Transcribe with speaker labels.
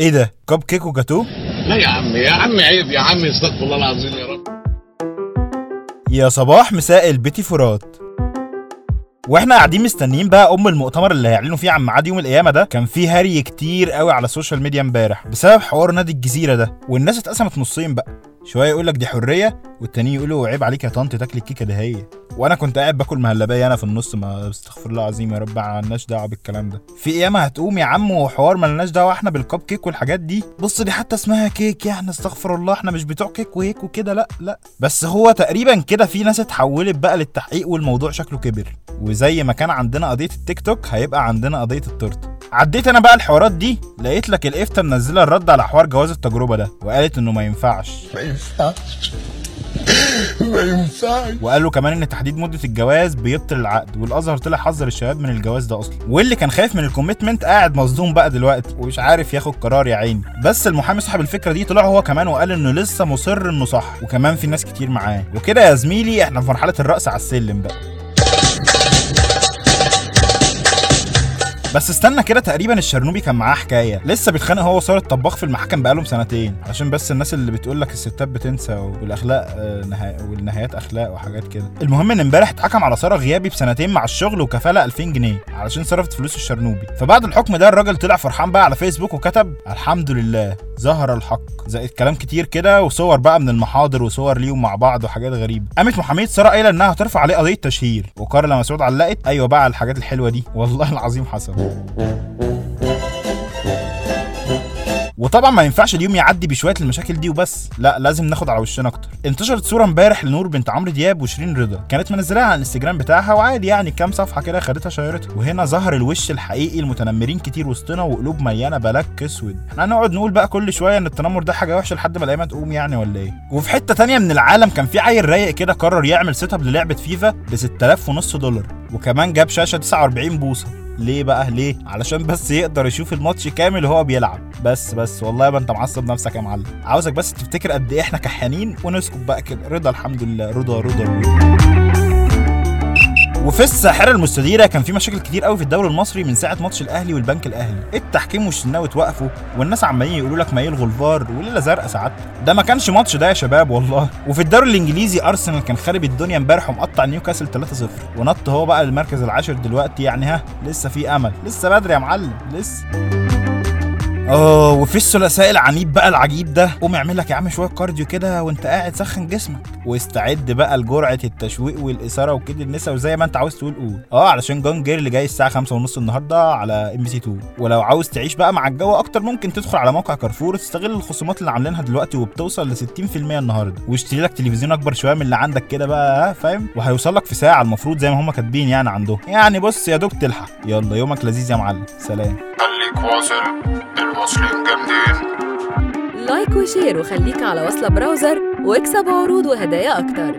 Speaker 1: إيه ده؟ كب كيك وجاتوه
Speaker 2: لا يا عم يا عم عيب يا عم استغفر الله العظيم يا رب.
Speaker 1: يا صباح مساء البيتي فرات. وإحنا قاعدين مستنيين بقى أم المؤتمر اللي هيعلنوا فيه عن ميعاد يوم القيامة ده. كان في هري كتير قوي على ال social media امبارح بسبب حوار نادي الجزيرة ده. والناس اتقسمت نصين بقى. شوية يقول لك دي حرية والتاني يقولوا عيب عليك يا طنط تاكلي الكيكة ده هي. وأنا كنت قاعد باكل مهلبية أنا في النص ما استغفر الله العظيم يا رب مالناش دعوة بالكلام ده. في قيامه هتقوم يا عم وحوار مالناش دعوة إحنا بالكب كيك والحاجات دي. بص دي حتى اسمها كيك يعني استغفر الله إحنا مش بتوع كيك وهيك وكده لأ لأ. بس هو تقريبا كده في ناس اتحولت بقى للتحقيق والموضوع شكله كبر. وزي ما كان عندنا قضية التيك توك هيبقى عندنا قضية التورتة. عديت أنا بقى الحوارات دي لقيت لك الإفتا منزلة الرد على حوار جواز التجربة ده وقالت إنه ما ينفعش.
Speaker 3: ما ينفعش. ما ينفعش.
Speaker 1: وقالوا كمان إن تحديد مدة الجواز بيبطل العقد والأزهر طلع حذر الشباب من الجواز ده أصلا. واللي كان خايف من ال commitment قاعد مصدوم بقى دلوقتي ومش عارف ياخد قرار يا عيني. بس المحامي صاحب الفكرة دي طلع هو كمان وقال إنه لسه مصر إنه صح. وكمان في ناس كتير معاه. وكده يا زميلي إحنا في مرحلة الرقص على السلم بقى. بس استنى كده تقريبا الشرنوبي كان معاه حكاية. لسه بيتخانق هو وسارة الطباخ في المحاكم بقالهم سنتين. عشان بس الناس اللي بتقول لك الستات بتنسى والأخلاق آه، نها... والنهايات أخلاق وحاجات كده. المهم إن امبارح اتحكم على سارة غيابي بسنتين مع الشغل وكفالة 2000 جنيه علشان صرفت فلوس الشرنوبي. فبعد الحكم ده الراجل طلع فرحان بقى على فيسبوك وكتب الحمد لله. ظهر الحق. زائد كلام كتير كده وصور بقى من المحاضر وصور ليهم مع بعض وحاجات غريبة. قامت محاميه ساره قايلة إنها هترفع عليه قضية تشهير. وكارلا مسعود علقت. أيوه بقى الحاجات الحلوة دي. والله العظيم حصل. وطبعا ما ينفعش اليوم يعدي بشوية المشاكل دي وبس. لا لازم ناخد على وشنا أكتر. انتشرت صورة امبارح لنور بنت عمرو دياب وشيرين رضا. كانت منزلاها على الإنستجرام بتاعها وعادي يعني كام صفحة كده خدتها شيرتها. وهنا ظهر الوش الحقيقي المتنمرين كتير وسطنا وقلوب مليانه black أسود. إحنا هنقعد نقول بقى كل شوية إن التنمر ده حاجة وحشة لحد ما الأيام تقوم يعني ولا إيه؟ وفي حتة تانية من العالم كان في عيل رايق كده قرر يعمل setup للعبة فيفا ب 6000 ونص دولار. وكمان جاب شاشة 49 بوصة. ليه بقى؟ ليه؟ علشان بس يقدر يشوف الماتش كامل وهو بيلعب. بس بس. والله يبقى انت معصب نفسك يا معلم. عاوزك بس تفتكر قد إيه إحنا كحيانين ونسكت بقى كده. رضا الحمد لله. رضا رضا, رضا. وفي الساحرة المستديرة كان في مشاكل كتير قوي في الدوري المصري من ساعة ماتش الأهلي والبنك الأهلي. التحكيم والشناوي اتوقفوا والناس عمالين يقولوا لك ما يلغوا الفار وليلة زرقاء ساعات. ده ما كانش ماتش ده يا شباب والله. وفي الدوري الإنجليزي أرسنال كان خارب الدنيا امبارح ومقطع نيوكاسل 3-0 ونط هو بقى للمركز العاشر دلوقتي يعني ها لسه في أمل. لسه بدري يا معلم لسه. آه وفي الثلاثاء العنيف بقى العجيب ده. قوم اعمل لك يا عم شوية cardio كده وانت قاعد سخن جسمك. واستعد بقى لجرعة التشويق والإثارة وكده النساء وزي ما انت عاوز تقول قول. آه علشان جون جير اللي جاي الساعة 5 ونص النهارده على MBC 2 ولو عاوز تعيش بقى مع الجو أكتر ممكن تدخل على موقع كارفور تستغل الخصومات اللي عاملينها دلوقتي وبتوصل ل 60% النهارده. واشتري لك تلفزيون أكبر شوية من اللي عندك كده بقى ها فاهم؟ وهيوصل لك في ساعة المفروض زي ما هم كاتبين يعني عندهم. يعني بص يا دوب تلحق. يلا يومك لذيذ يا معلم. سلام.
Speaker 3: خليك واصل. الواصلين جامدين
Speaker 4: like و share وخليك على وصلة browser واكسب عروض وهدايا أكتر.